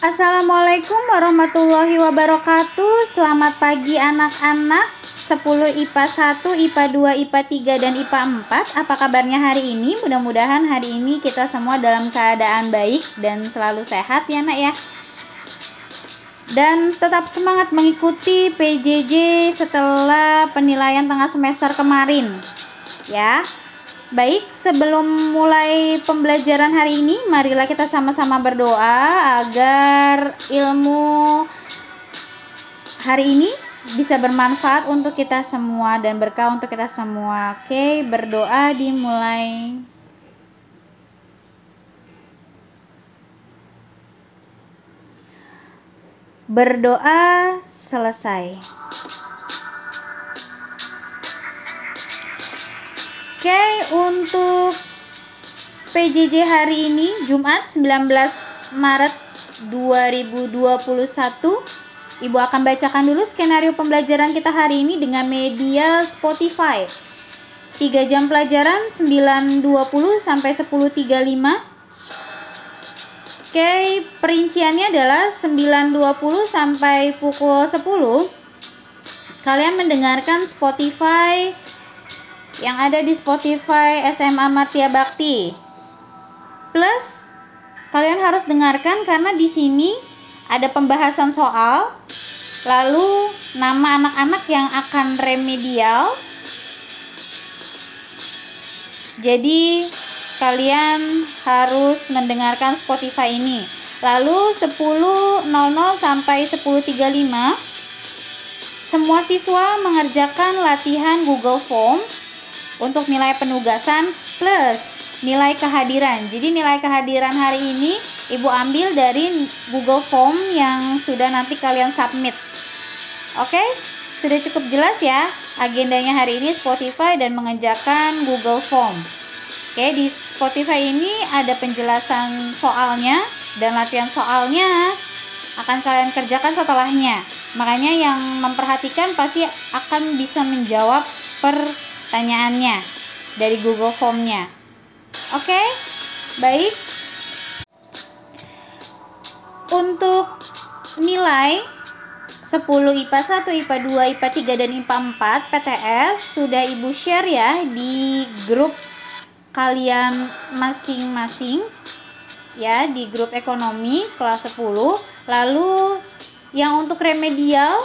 Assalamualaikum warahmatullahi wabarakatuh. Selamat pagi anak-anak. 10 IPA 1, IPA 2, IPA 3, dan IPA 4 Apa kabarnya hari ini? Mudah-mudahan hari ini kita semua dalam keadaan baik dan selalu sehat ya nak ya. Dan tetap semangat mengikuti PJJ setelah penilaian tengah semester kemarin ya Baik, sebelum mulai pembelajaran hari ini, marilah kita sama-sama berdoa agar ilmu hari ini bisa bermanfaat untuk kita semua dan berkah untuk kita semua. Oke, berdoa dimulai. Berdoa selesai. Oke, untuk PJJ hari ini Jumat 19 Maret 2021 Ibu akan bacakan dulu skenario pembelajaran kita hari ini dengan media Spotify. 3 jam pelajaran 9.20 sampai 10.35 Oke, perinciannya adalah 9.20 sampai pukul 10 Kalian mendengarkan Spotify yang ada di Spotify SMA Martia Bakti. Plus kalian harus dengarkan karena di sini ada pembahasan soal, lalu nama anak-anak yang akan remedial. Jadi kalian harus mendengarkan Spotify ini. Lalu 10.00 sampai 10.35 semua siswa mengerjakan latihan Google Form untuk nilai penugasan plus nilai kehadiran. Jadi nilai kehadiran hari ini Ibu ambil dari Google Form yang sudah nanti kalian submit. Oke? Sudah cukup jelas ya agendanya hari ini Spotify dan mengerjakan Google Form. Oke, di Spotify ini ada penjelasan soalnya dan latihan soalnya akan kalian kerjakan setelahnya. Makanya yang memperhatikan pasti akan bisa menjawab per pertanyaannya dari Google Form-nya. Oke, baik. Untuk nilai 10 IPA 1, IPA 2, IPA 3, dan IPA 4 PTS sudah Ibu share ya di grup kalian masing-masing ya di grup ekonomi kelas 10 lalu yang untuk remedial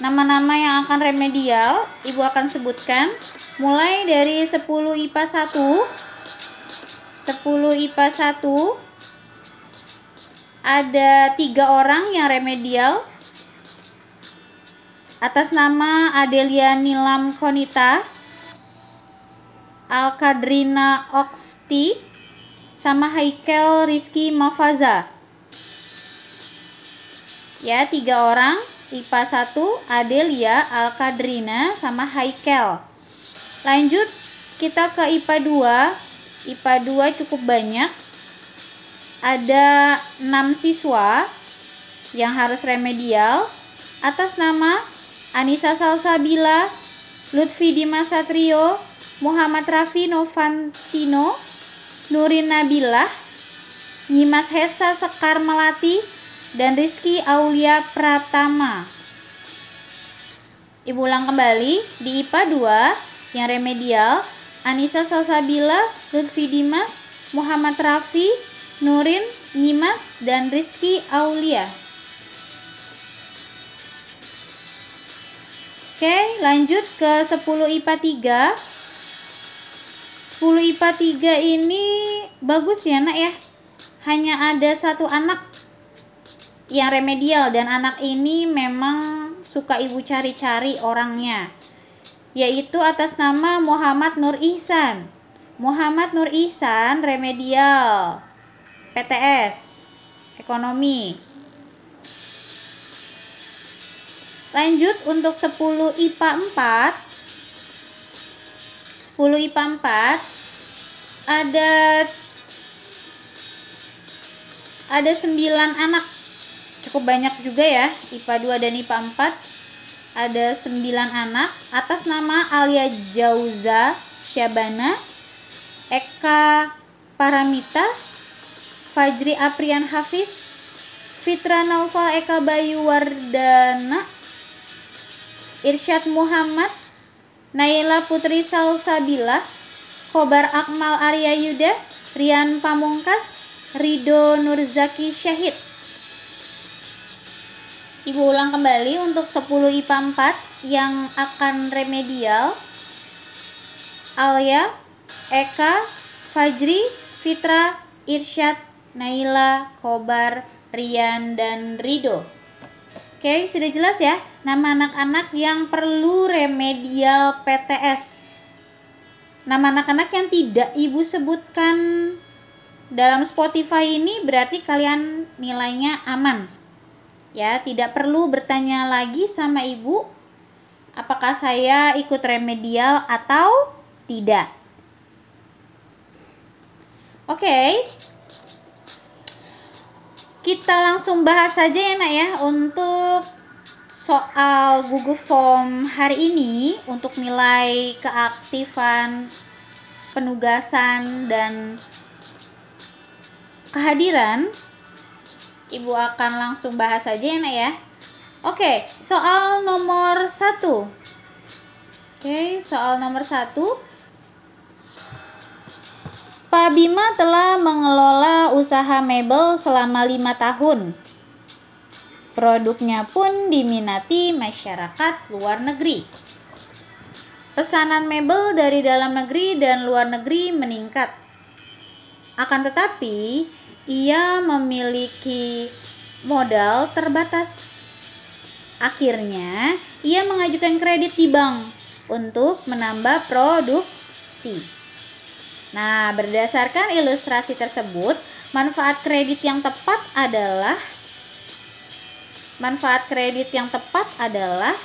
nama-nama yang akan remedial Ibu akan sebutkan. Mulai dari 10 IPA 1 10 IPA 1 ada tiga orang yang remedial. Atas nama Adelia Nilam Konita Alkadrina Oxti sama Haikel Rizky Mafaza. Ya tiga orang IPA 1 Adelia Alkadrina sama Haikel Lanjut kita ke IPA 2. IPA 2 cukup banyak. Ada 6 siswa yang harus remedial atas nama Anissa Salsabila, Lutfi Dimas Satrio, Muhammad Rafi Novantino, Nurin Nabilah, Nyimas Hesa Sekar Melati, dan Rizky Aulia Pratama. Ibu ulang kembali di IPA 2 yang remedial Anissa Salsabila, Lutfi Dimas, Muhammad Rafi, Nurin, Nyimas, dan Rizky Aulia. Oke, lanjut ke 10 IPA 3. 10 IPA 3 ini bagus ya nak ya. Hanya ada satu anak yang remedial dan anak ini memang suka ibu cari-cari orangnya yaitu atas nama Muhammad Nur Ihsan. Muhammad Nur Ihsan remedial PTS ekonomi. Lanjut untuk 10 IPA 4. 10 IPA 4 ada ada 9 anak. Cukup banyak juga ya, IPA 2 dan IPA 4 ada 9 anak atas nama Alia Jauza Syabana, Eka Paramita, Fajri Aprian Hafiz, Fitra Naufal Eka Bayu Wardana, Irsyad Muhammad, Naila Putri Salsabila, Kobar Akmal Arya Yuda, Rian Pamungkas, Rido Nurzaki Syahid. Ibu ulang kembali untuk 10 IPA 4 yang akan remedial. Alia, Eka, Fajri, Fitra, Irsyad, Naila, Kobar, Rian, dan Rido. Oke, sudah jelas ya nama anak-anak yang perlu remedial PTS. Nama anak-anak yang tidak ibu sebutkan dalam Spotify ini berarti kalian nilainya aman. Ya, tidak perlu bertanya lagi sama ibu apakah saya ikut remedial atau tidak. Oke. Kita langsung bahas saja ya nak ya untuk soal Google Form hari ini untuk nilai keaktifan penugasan dan kehadiran Ibu akan langsung bahas saja ya nak ya Oke soal nomor satu Oke soal nomor satu Pak Bima telah mengelola usaha mebel selama lima tahun. Produknya pun diminati masyarakat luar negeri. Pesanan mebel dari dalam negeri dan luar negeri meningkat. Akan tetapi, ia memiliki modal terbatas. Akhirnya, ia mengajukan kredit di bank untuk menambah produksi. Nah, berdasarkan ilustrasi tersebut, manfaat kredit yang tepat adalah manfaat kredit yang tepat adalah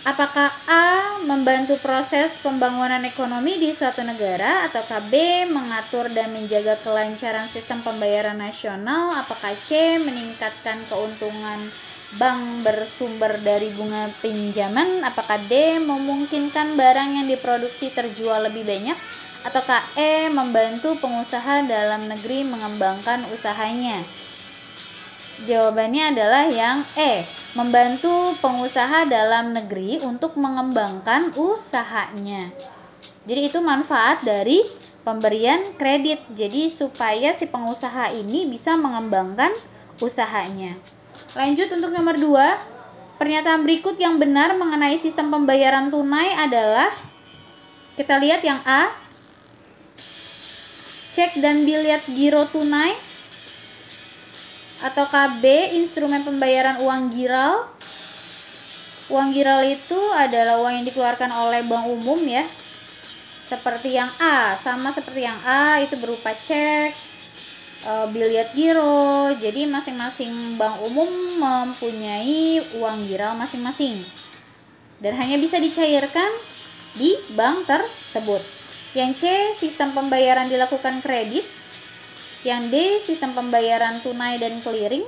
Apakah A membantu proses pembangunan ekonomi di suatu negara atau B mengatur dan menjaga kelancaran sistem pembayaran nasional? Apakah C meningkatkan keuntungan bank bersumber dari bunga pinjaman? Apakah D memungkinkan barang yang diproduksi terjual lebih banyak? Ataukah E membantu pengusaha dalam negeri mengembangkan usahanya Jawabannya adalah yang E, membantu pengusaha dalam negeri untuk mengembangkan usahanya. Jadi itu manfaat dari pemberian kredit. Jadi supaya si pengusaha ini bisa mengembangkan usahanya. Lanjut untuk nomor 2. Pernyataan berikut yang benar mengenai sistem pembayaran tunai adalah kita lihat yang A. Cek dan biliet giro tunai atau KB instrumen pembayaran uang giral. Uang giral itu adalah uang yang dikeluarkan oleh bank umum ya. Seperti yang A, sama seperti yang A itu berupa cek, uh, biliet giro. Jadi masing-masing bank umum mempunyai uang giral masing-masing. Dan hanya bisa dicairkan di bank tersebut. Yang C, sistem pembayaran dilakukan kredit. Yang D, sistem pembayaran tunai dan clearing.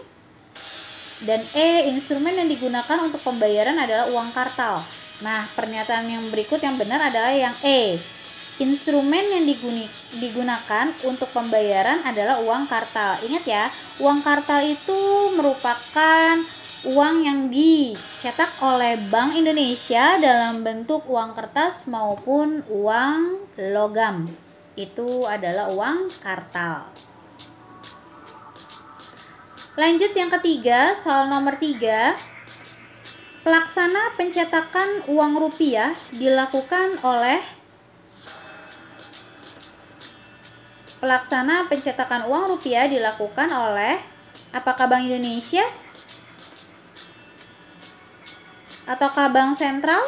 Dan E, instrumen yang digunakan untuk pembayaran adalah uang kartal. Nah, pernyataan yang berikut yang benar adalah yang E Instrumen yang digunakan untuk pembayaran adalah uang kartal. Ingat ya, uang kartal itu merupakan uang yang dicetak oleh Bank Indonesia dalam bentuk uang kertas maupun uang logam. Itu adalah uang kartal. Lanjut yang ketiga, soal nomor tiga. Pelaksana pencetakan uang rupiah dilakukan oleh Pelaksana pencetakan uang rupiah dilakukan oleh apakah Bank Indonesia? Ataukah Bank Sentral?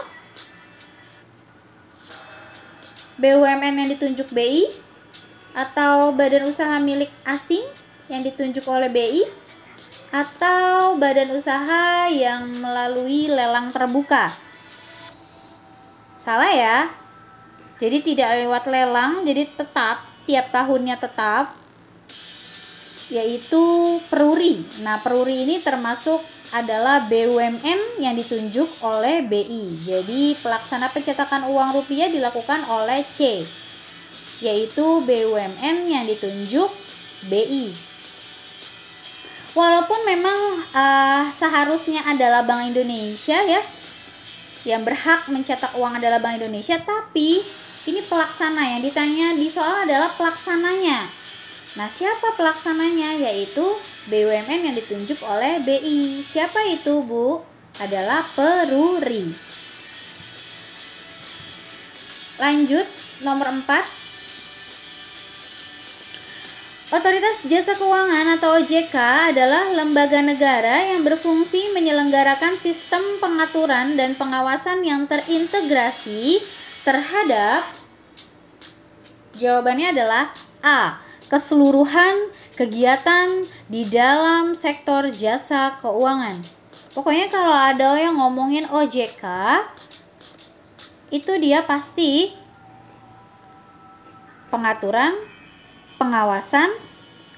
BUMN yang ditunjuk BI? Atau badan usaha milik asing yang ditunjuk oleh BI? Atau badan usaha yang melalui lelang terbuka? Salah ya? Jadi tidak lewat lelang, jadi tetap tiap tahunnya tetap yaitu peruri. Nah, peruri ini termasuk adalah BUMN yang ditunjuk oleh BI. Jadi, pelaksana pencetakan uang rupiah dilakukan oleh C. yaitu BUMN yang ditunjuk BI. Walaupun memang uh, seharusnya adalah Bank Indonesia ya yang berhak mencetak uang adalah Bank Indonesia, tapi ini pelaksana yang ditanya di soal adalah pelaksananya. Nah, siapa pelaksananya? Yaitu BUMN yang ditunjuk oleh BI. Siapa itu, Bu? Adalah Peruri. Lanjut, nomor 4 Otoritas Jasa Keuangan atau OJK adalah lembaga negara yang berfungsi menyelenggarakan sistem pengaturan dan pengawasan yang terintegrasi terhadap Jawabannya adalah A. Keseluruhan kegiatan di dalam sektor jasa keuangan. Pokoknya kalau ada yang ngomongin OJK itu dia pasti pengaturan pengawasan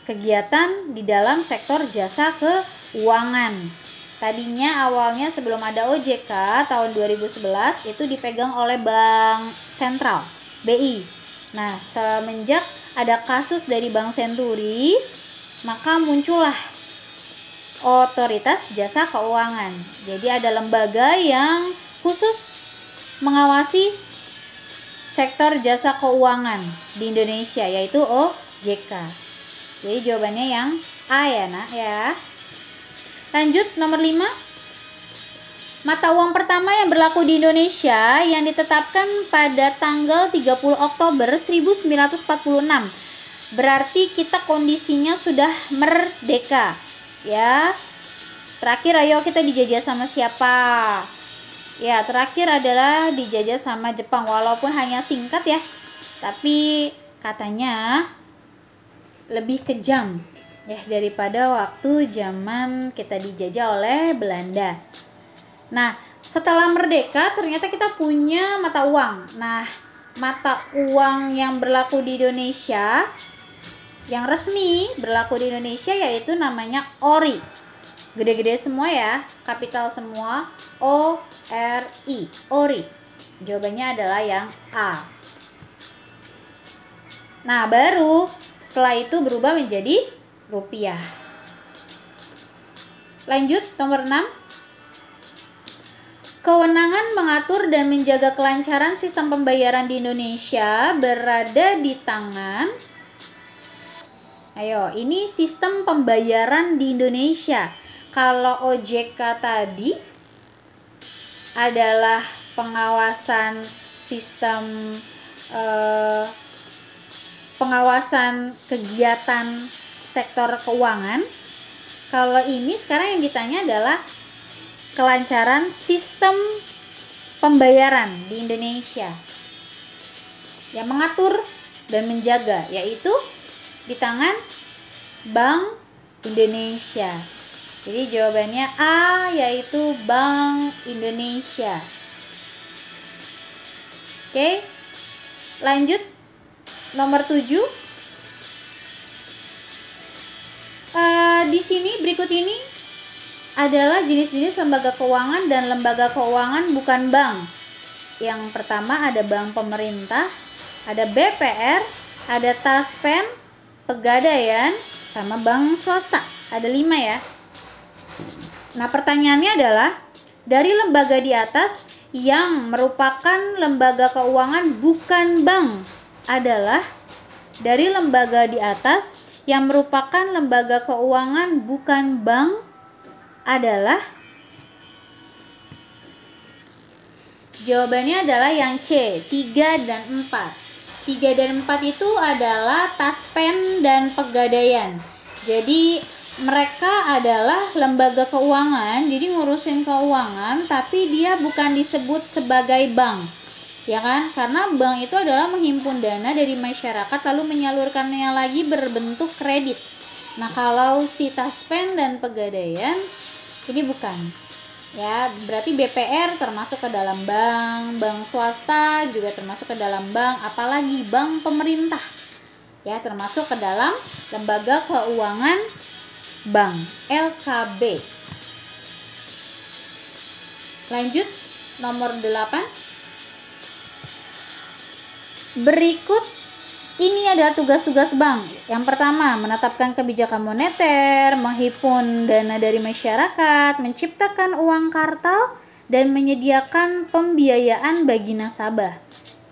kegiatan di dalam sektor jasa keuangan. Tadinya awalnya sebelum ada OJK tahun 2011 itu dipegang oleh Bank Sentral BI. Nah, semenjak ada kasus dari Bank Senturi, maka muncullah otoritas jasa keuangan. Jadi ada lembaga yang khusus mengawasi sektor jasa keuangan di Indonesia yaitu OJK. JK. Jadi jawabannya yang A ya nak ya. Lanjut nomor 5. Mata uang pertama yang berlaku di Indonesia yang ditetapkan pada tanggal 30 Oktober 1946. Berarti kita kondisinya sudah merdeka. Ya. Terakhir ayo kita dijajah sama siapa? Ya, terakhir adalah dijajah sama Jepang walaupun hanya singkat ya. Tapi katanya lebih kejam ya daripada waktu zaman kita dijajah oleh Belanda. Nah, setelah merdeka ternyata kita punya mata uang. Nah, mata uang yang berlaku di Indonesia yang resmi berlaku di Indonesia yaitu namanya ORI. Gede-gede semua ya, kapital semua O R I, ORI. Jawabannya adalah yang A. Nah, baru setelah itu berubah menjadi rupiah. Lanjut nomor 6. Kewenangan mengatur dan menjaga kelancaran sistem pembayaran di Indonesia berada di tangan Ayo, ini sistem pembayaran di Indonesia. Kalau OJK tadi adalah pengawasan sistem eh, pengawasan kegiatan sektor keuangan. Kalau ini sekarang yang ditanya adalah kelancaran sistem pembayaran di Indonesia. Yang mengatur dan menjaga yaitu di tangan Bank Indonesia. Jadi jawabannya A yaitu Bank Indonesia. Oke. Lanjut nomor 7 uh, eh, di sini berikut ini adalah jenis-jenis lembaga keuangan dan lembaga keuangan bukan bank. Yang pertama ada bank pemerintah, ada BPR, ada Taspen, Pegadaian, sama bank swasta. Ada lima ya. Nah pertanyaannya adalah dari lembaga di atas yang merupakan lembaga keuangan bukan bank adalah dari lembaga di atas yang merupakan lembaga keuangan bukan bank adalah Jawabannya adalah yang C, 3 dan 4. 3 dan 4 itu adalah taspen dan pegadaian. Jadi mereka adalah lembaga keuangan, jadi ngurusin keuangan tapi dia bukan disebut sebagai bank ya kan? Karena bank itu adalah menghimpun dana dari masyarakat lalu menyalurkannya lagi berbentuk kredit. Nah kalau si taspen dan pegadaian ini bukan. Ya berarti BPR termasuk ke dalam bank bank swasta juga termasuk ke dalam bank apalagi bank pemerintah. Ya termasuk ke dalam lembaga keuangan bank LKB lanjut nomor 8 Berikut ini adalah tugas-tugas bank. Yang pertama, menetapkan kebijakan moneter, menghimpun dana dari masyarakat, menciptakan uang kartal, dan menyediakan pembiayaan bagi nasabah.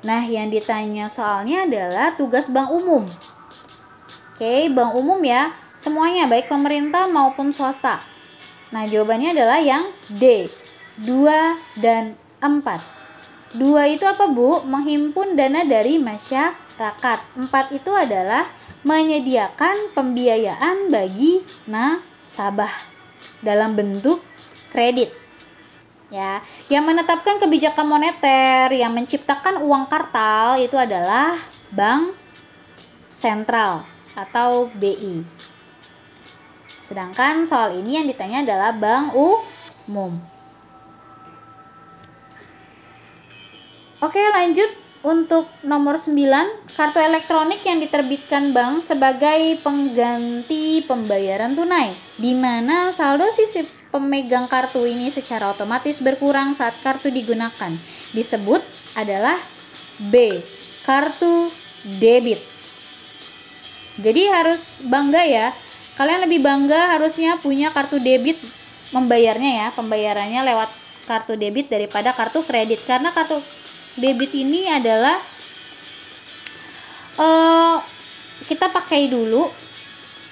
Nah, yang ditanya soalnya adalah tugas bank umum. Oke, bank umum ya, semuanya baik pemerintah maupun swasta. Nah, jawabannya adalah yang D, 2 dan 4. Dua itu apa Bu? Menghimpun dana dari masyarakat. Empat itu adalah menyediakan pembiayaan bagi nasabah dalam bentuk kredit. Ya, yang menetapkan kebijakan moneter, yang menciptakan uang kartal itu adalah bank sentral atau BI. Sedangkan soal ini yang ditanya adalah bank umum. Oke, lanjut untuk nomor 9, kartu elektronik yang diterbitkan bank sebagai pengganti pembayaran tunai, di mana saldo sisi pemegang kartu ini secara otomatis berkurang saat kartu digunakan. Disebut adalah B, kartu debit. Jadi harus bangga ya. Kalian lebih bangga harusnya punya kartu debit membayarnya ya, pembayarannya lewat kartu debit daripada kartu kredit karena kartu debit ini adalah uh, kita pakai dulu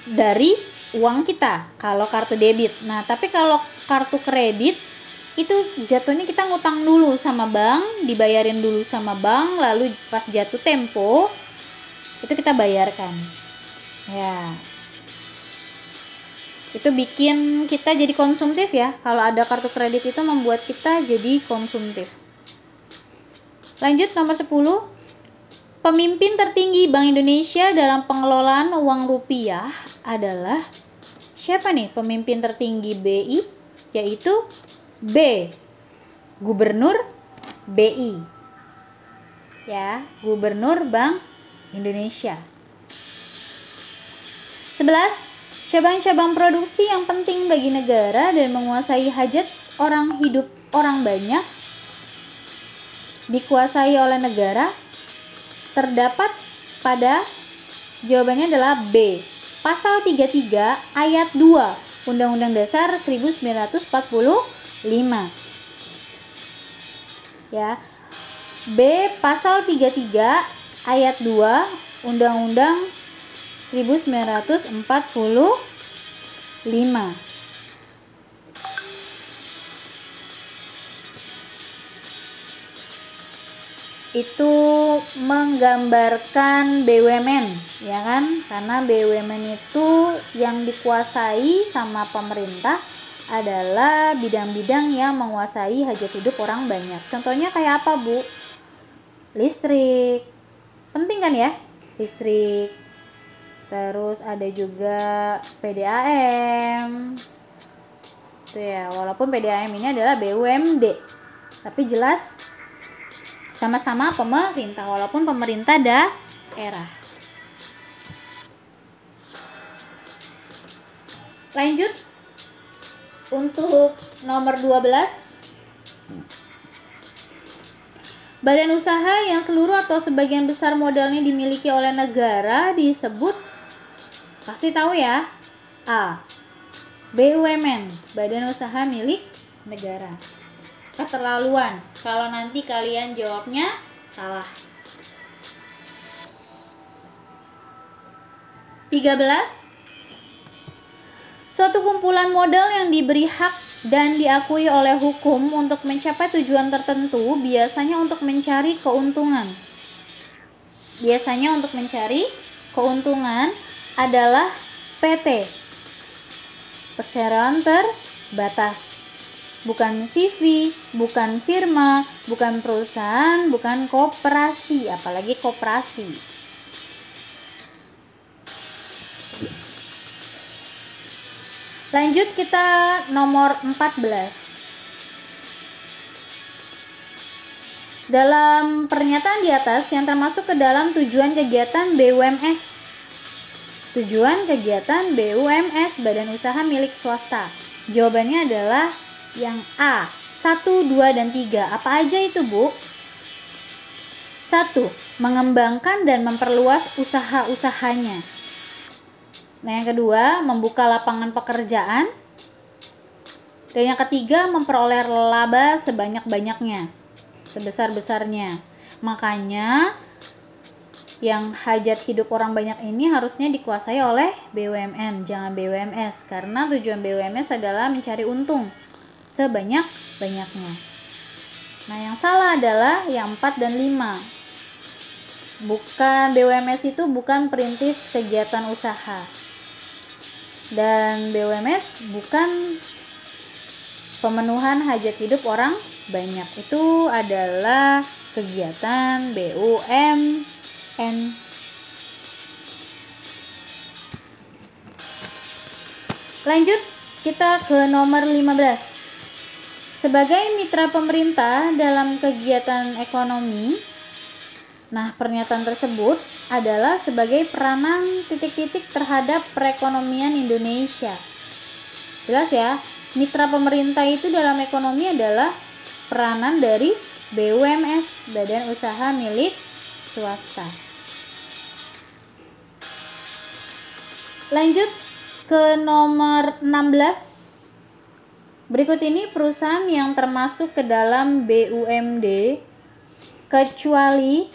dari uang kita kalau kartu debit. Nah, tapi kalau kartu kredit itu jatuhnya kita ngutang dulu sama bank, dibayarin dulu sama bank, lalu pas jatuh tempo itu kita bayarkan. Ya. Itu bikin kita jadi konsumtif ya. Kalau ada kartu kredit itu membuat kita jadi konsumtif. Lanjut nomor 10. Pemimpin tertinggi Bank Indonesia dalam pengelolaan uang rupiah adalah siapa nih pemimpin tertinggi BI? Yaitu B. Gubernur BI. Ya, Gubernur Bank Indonesia. 11. Cabang-cabang produksi yang penting bagi negara dan menguasai hajat orang hidup orang banyak dikuasai oleh negara terdapat pada jawabannya adalah B. Pasal 33 ayat 2 Undang-Undang Dasar 1945. Ya. B pasal 33 ayat 2 Undang-Undang 1945 itu menggambarkan BUMN ya kan? Karena BUMN itu yang dikuasai sama pemerintah adalah bidang-bidang yang menguasai hajat hidup orang banyak. Contohnya kayak apa bu? Listrik. Penting kan ya? Listrik. Terus ada juga PDAM itu ya walaupun PDAM ini adalah BUMD tapi jelas sama-sama pemerintah walaupun pemerintah daerah. Lanjut untuk nomor 12 Badan usaha yang seluruh atau sebagian besar modalnya dimiliki oleh negara disebut pasti tahu ya. A. BUMN, Badan Usaha milik negara keterlaluan kalau nanti kalian jawabnya salah. 13. Suatu kumpulan modal yang diberi hak dan diakui oleh hukum untuk mencapai tujuan tertentu biasanya untuk mencari keuntungan. Biasanya untuk mencari keuntungan adalah PT. Perseroan terbatas bukan CV, bukan firma, bukan perusahaan, bukan koperasi, apalagi koperasi. Lanjut kita nomor 14. Dalam pernyataan di atas yang termasuk ke dalam tujuan kegiatan BUMS. Tujuan kegiatan BUMS Badan Usaha milik swasta. Jawabannya adalah yang A 1, 2, dan 3 Apa aja itu Bu? 1 Satu, mengembangkan dan memperluas usaha-usahanya. Nah, yang kedua, membuka lapangan pekerjaan. Dan yang ketiga, memperoleh laba sebanyak-banyaknya, sebesar-besarnya. Makanya, yang hajat hidup orang banyak ini harusnya dikuasai oleh BUMN, jangan BUMS, karena tujuan BUMS adalah mencari untung sebanyak-banyaknya. Nah, yang salah adalah yang 4 dan 5. Bukan BUMS itu bukan perintis kegiatan usaha. Dan BUMS bukan pemenuhan hajat hidup orang banyak. Itu adalah kegiatan BUMN. Lanjut kita ke nomor 15. Sebagai mitra pemerintah dalam kegiatan ekonomi, nah pernyataan tersebut adalah sebagai peranan titik-titik terhadap perekonomian Indonesia. Jelas ya, mitra pemerintah itu dalam ekonomi adalah peranan dari BUMS, Badan Usaha Milik Swasta. Lanjut ke nomor 16 Berikut ini perusahaan yang termasuk ke dalam BUMD kecuali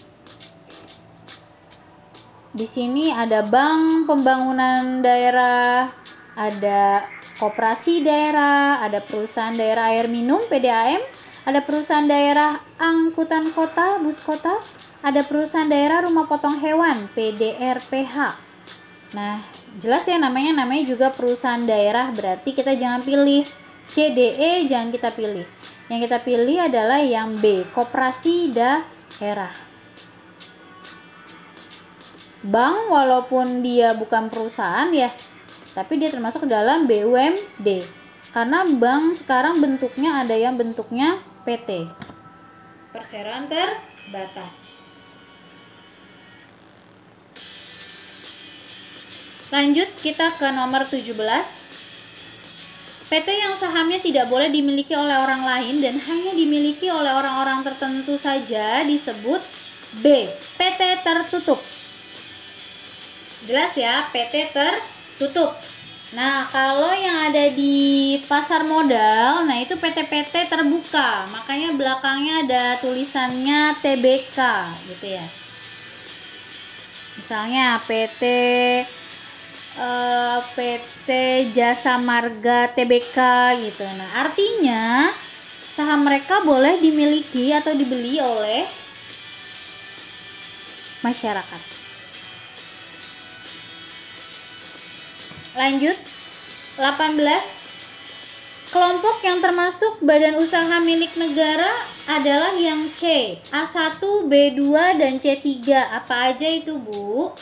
di sini ada bank pembangunan daerah, ada koperasi daerah, ada perusahaan daerah air minum PDAM, ada perusahaan daerah angkutan kota, bus kota, ada perusahaan daerah rumah potong hewan PDRPH. Nah, jelas ya namanya namanya juga perusahaan daerah berarti kita jangan pilih C, D, E jangan kita pilih. Yang kita pilih adalah yang B, koperasi daerah. Bank walaupun dia bukan perusahaan ya, tapi dia termasuk dalam BUMD. Karena bank sekarang bentuknya ada yang bentuknya PT. Perseroan terbatas. Lanjut kita ke nomor 17 PT yang sahamnya tidak boleh dimiliki oleh orang lain dan hanya dimiliki oleh orang-orang tertentu saja disebut B. PT tertutup. Jelas ya, PT tertutup. Nah, kalau yang ada di pasar modal, nah itu PT-PT terbuka. Makanya belakangnya ada tulisannya TBK gitu ya. Misalnya PT eh, PT Jasa Marga TBK gitu. Nah, artinya saham mereka boleh dimiliki atau dibeli oleh masyarakat. Lanjut 18 Kelompok yang termasuk badan usaha milik negara adalah yang C, A1, B2, dan C3. Apa aja itu, Bu?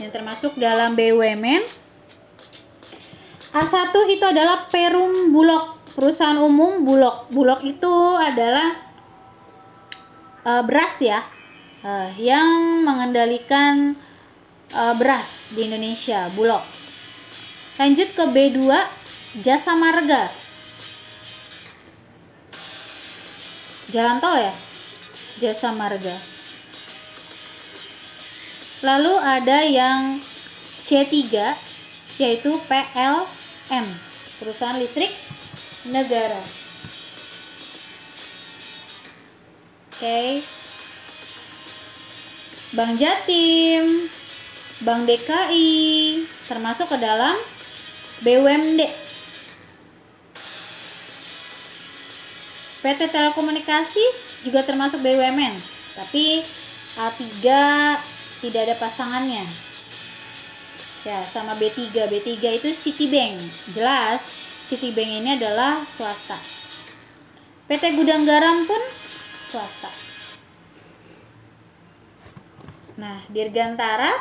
Yang termasuk dalam BUMN. A1 itu adalah Perum Bulog, perusahaan umum Bulog. Bulog itu adalah uh, beras ya, uh, yang mengendalikan uh, beras di Indonesia, Bulog. Lanjut ke B2, Jasa Marga. Jalan tol ya? Jasa Marga. Lalu ada yang C3 yaitu PLN, perusahaan listrik negara. Oke. Okay. Bank Jatim, Bank DKI termasuk ke dalam BUMD. PT Telekomunikasi juga termasuk BUMN, tapi A3 tidak ada pasangannya. Ya sama B3 B3 itu Citibank. Jelas Citibank ini adalah swasta. PT Gudang Garam pun swasta. Nah Dirgantara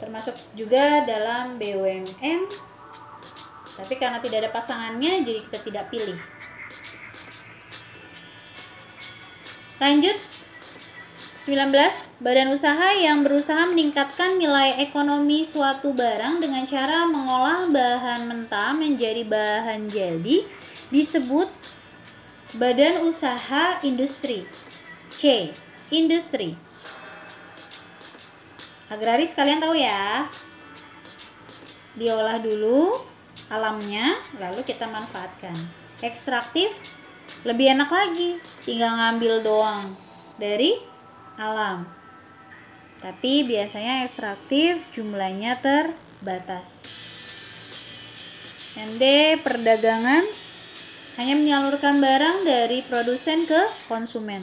termasuk juga dalam BUMN tapi karena tidak ada pasangannya jadi kita tidak pilih. Lanjut 19. Badan usaha yang berusaha meningkatkan nilai ekonomi suatu barang dengan cara mengolah bahan mentah menjadi bahan jadi disebut Badan usaha industri. C. Industri. Agraris kalian tahu ya. Diolah dulu alamnya, lalu kita manfaatkan. Ekstraktif lebih enak lagi, tinggal ngambil doang dari alam. Tapi biasanya ekstraktif jumlahnya terbatas. ND perdagangan hanya menyalurkan barang dari produsen ke konsumen.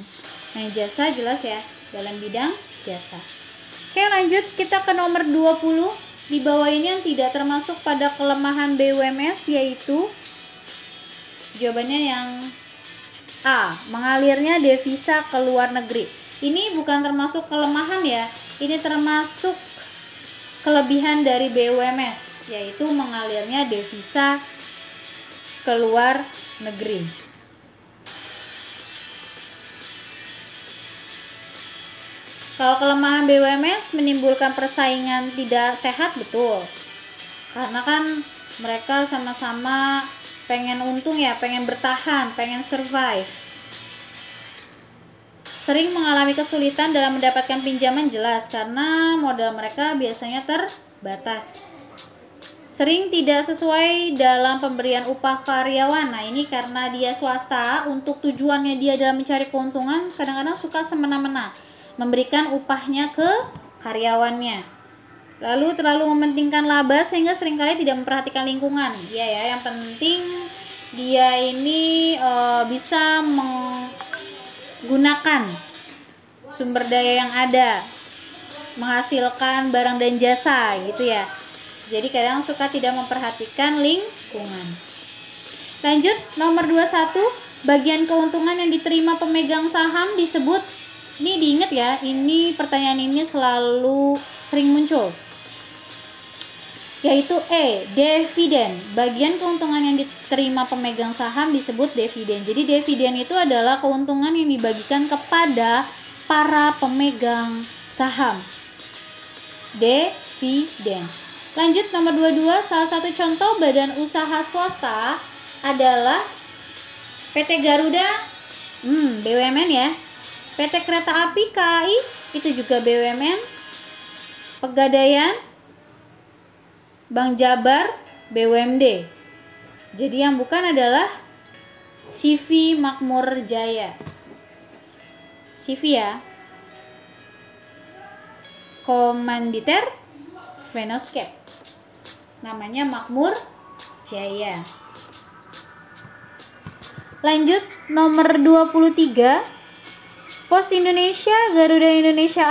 Nah, jasa jelas ya dalam bidang jasa. Oke, lanjut kita ke nomor 20. Di bawah ini yang tidak termasuk pada kelemahan BUMS yaitu jawabannya yang A, mengalirnya devisa ke luar negeri. Ini bukan termasuk kelemahan ya. Ini termasuk kelebihan dari BUMS yaitu mengalirnya devisa ke luar negeri. Kalau kelemahan BUMS menimbulkan persaingan tidak sehat betul. Karena kan mereka sama-sama pengen untung ya, pengen bertahan, pengen survive. Sering mengalami kesulitan dalam mendapatkan pinjaman jelas karena modal mereka biasanya terbatas. Sering tidak sesuai dalam pemberian upah karyawan. Nah, ini karena dia swasta, untuk tujuannya dia dalam mencari keuntungan, kadang-kadang suka semena-mena memberikan upahnya ke karyawannya. Lalu terlalu mementingkan laba sehingga sering kali tidak memperhatikan lingkungan. Iya ya, yang penting dia ini e, bisa menggunakan sumber daya yang ada, menghasilkan barang dan jasa gitu ya. Jadi kadang suka tidak memperhatikan lingkungan. Lanjut nomor 21, bagian keuntungan yang diterima pemegang saham disebut ini diingat ya, ini pertanyaan ini selalu sering muncul. Yaitu E, dividen. Bagian keuntungan yang diterima pemegang saham disebut dividen. Jadi dividen itu adalah keuntungan yang dibagikan kepada para pemegang saham. Dividen. Lanjut nomor 22, salah satu contoh badan usaha swasta adalah PT Garuda hmm, BUMN ya PT Kereta Api KAI itu juga BUMN Pegadaian Bank Jabar BUMD jadi yang bukan adalah CV Makmur Jaya. CV ya. Komanditer Venoscape. Namanya Makmur Jaya. Lanjut nomor 23 Pos Indonesia, Garuda Indonesia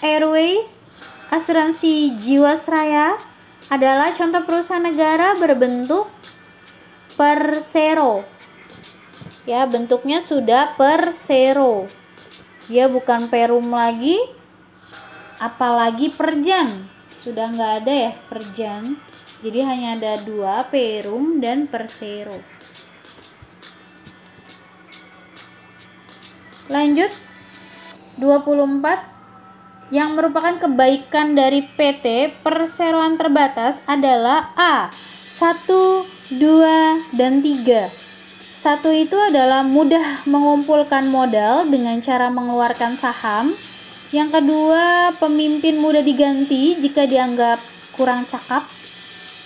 Airways, Asuransi Jiwasraya adalah contoh perusahaan negara berbentuk persero. Ya, bentuknya sudah persero. Dia bukan perum lagi, apalagi perjan. Sudah nggak ada ya perjan. Jadi hanya ada dua, perum dan persero. Lanjut 24 yang merupakan kebaikan dari PT perseroan terbatas adalah A 1, 2, dan 3 Satu itu adalah mudah mengumpulkan modal dengan cara mengeluarkan saham Yang kedua, pemimpin mudah diganti jika dianggap kurang cakap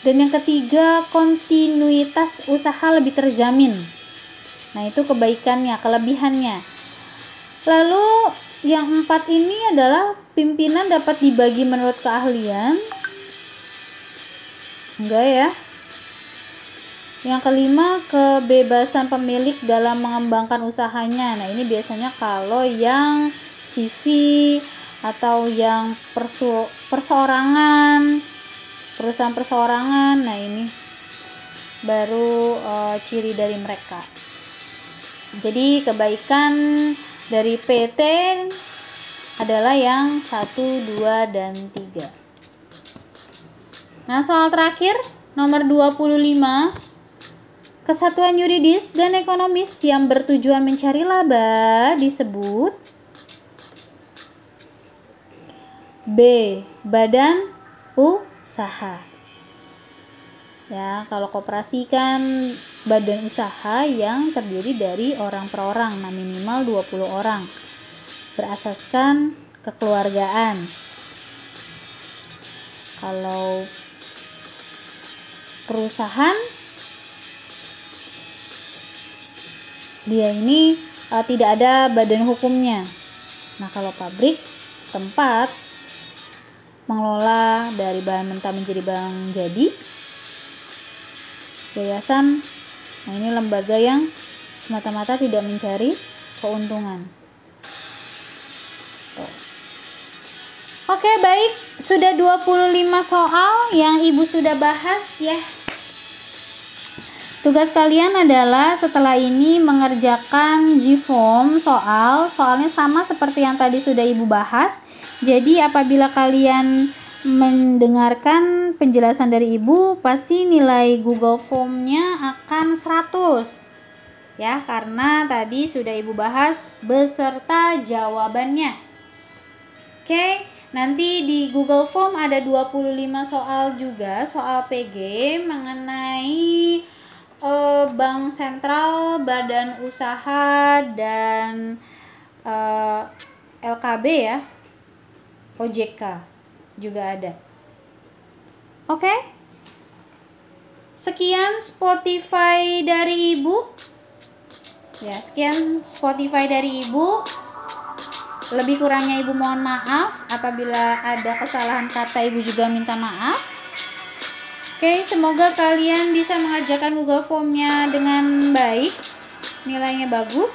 dan yang ketiga, kontinuitas usaha lebih terjamin. Nah, itu kebaikannya, kelebihannya. Lalu yang empat ini adalah pimpinan dapat dibagi menurut keahlian. Enggak ya. Yang kelima, kebebasan pemilik dalam mengembangkan usahanya. Nah, ini biasanya kalau yang CV atau yang persu perseorangan, perusahaan perseorangan. Nah, ini baru uh, ciri dari mereka. Jadi, kebaikan dari PT adalah yang 1, 2, dan 3. Nah, soal terakhir nomor 25 Kesatuan yuridis dan ekonomis yang bertujuan mencari laba disebut B. Badan usaha. Ya, kalau koperasi kan badan usaha yang terdiri dari orang per orang, nah minimal 20 orang. Berasaskan kekeluargaan. Kalau perusahaan dia ini uh, tidak ada badan hukumnya. Nah, kalau pabrik tempat mengelola dari bahan mentah menjadi bahan jadi yayasan nah ini lembaga yang semata-mata tidak mencari keuntungan Oke baik sudah 25 soal yang ibu sudah bahas ya Tugas kalian adalah setelah ini mengerjakan G-form soal. Soalnya sama seperti yang tadi sudah Ibu bahas. Jadi apabila kalian mendengarkan penjelasan dari Ibu, pasti nilai Google Form-nya akan 100. Ya, karena tadi sudah Ibu bahas beserta jawabannya. Oke, nanti di Google Form ada 25 soal juga, soal PG mengenai uh, bank sentral, badan usaha dan uh, eh, LKB ya. OJK juga ada. Oke? Okay? Sekian Spotify dari Ibu. Ya, sekian Spotify dari Ibu. Lebih kurangnya Ibu mohon maaf apabila ada kesalahan kata Ibu juga minta maaf. Oke, semoga kalian bisa mengerjakan Google Form-nya dengan baik. Nilainya bagus.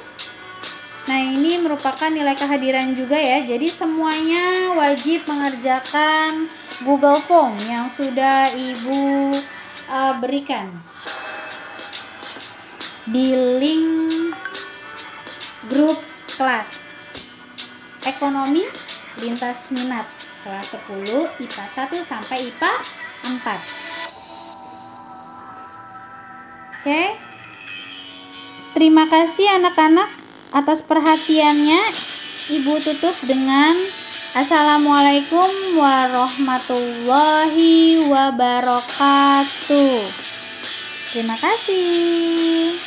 Nah, ini merupakan nilai kehadiran juga ya. Jadi semuanya wajib mengerjakan Google Form yang sudah Ibu uh, berikan di link grup kelas ekonomi lintas minat kelas 10 IPA 1 sampai IPA 4. Oke. Terima kasih anak-anak atas perhatiannya. Ibu tutup dengan Assalamualaikum warahmatullahi wabarakatuh. Terima kasih.